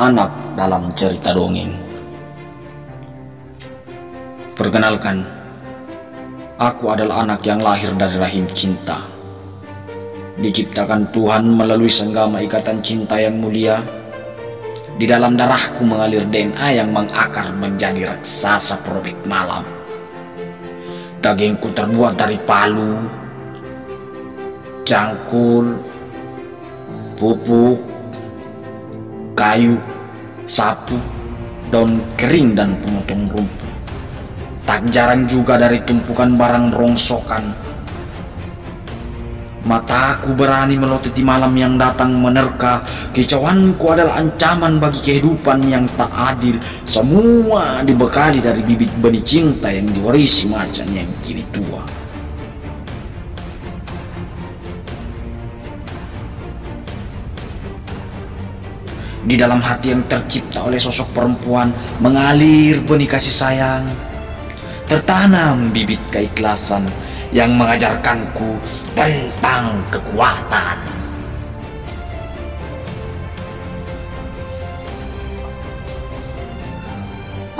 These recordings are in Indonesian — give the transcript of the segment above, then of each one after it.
anak dalam cerita dongeng. Perkenalkan, aku adalah anak yang lahir dari rahim cinta. Diciptakan Tuhan melalui senggama ikatan cinta yang mulia. Di dalam darahku mengalir DNA yang mengakar menjadi raksasa probek malam. Dagingku terbuat dari palu, cangkul, pupuk, kayu, sapu, daun kering dan pemotong rumput. Tak jarang juga dari tumpukan barang rongsokan. Mataku berani melototi malam yang datang menerka. Kicauanku adalah ancaman bagi kehidupan yang tak adil. Semua dibekali dari bibit benih cinta yang diwarisi macan yang kini tua. Di dalam hati yang tercipta oleh sosok perempuan mengalir benih kasih sayang. Tertanam bibit keikhlasan yang mengajarkanku tentang kekuatan.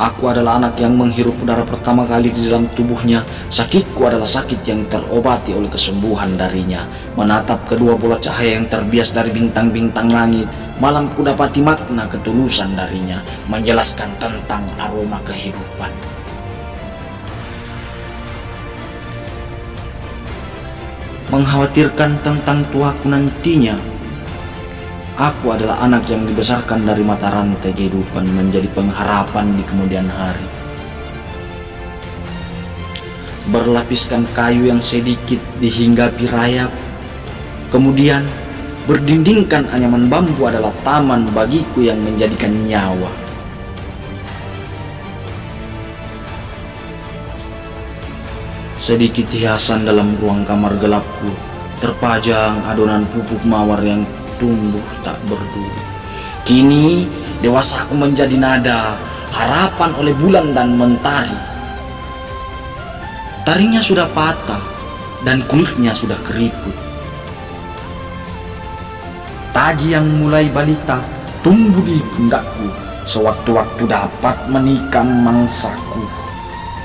Aku adalah anak yang menghirup udara pertama kali di dalam tubuhnya. Sakitku adalah sakit yang terobati oleh kesembuhan darinya. Menatap kedua bola cahaya yang terbias dari bintang-bintang langit, malamku dapati makna ketulusan darinya, menjelaskan tentang aroma kehidupan. Mengkhawatirkan tentang tuaku nantinya, Aku adalah anak yang dibesarkan dari mata rantai kehidupan menjadi pengharapan di kemudian hari. Berlapiskan kayu yang sedikit dihinggapi rayap, kemudian berdindingkan anyaman bambu adalah taman bagiku yang menjadikan nyawa. Sedikit hiasan dalam ruang kamar gelapku, terpajang adonan pupuk mawar yang tumbuh tak berduri. Kini dewasa aku menjadi nada, harapan oleh bulan dan mentari. Tarinya sudah patah dan kulitnya sudah keriput. Taji yang mulai balita tumbuh di pundakku, sewaktu-waktu dapat menikam mangsaku.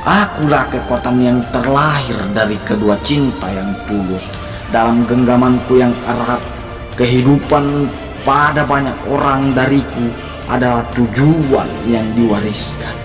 Akulah kekuatan yang terlahir dari kedua cinta yang tulus dalam genggamanku yang erat kehidupan pada banyak orang dariku adalah tujuan yang diwariskan.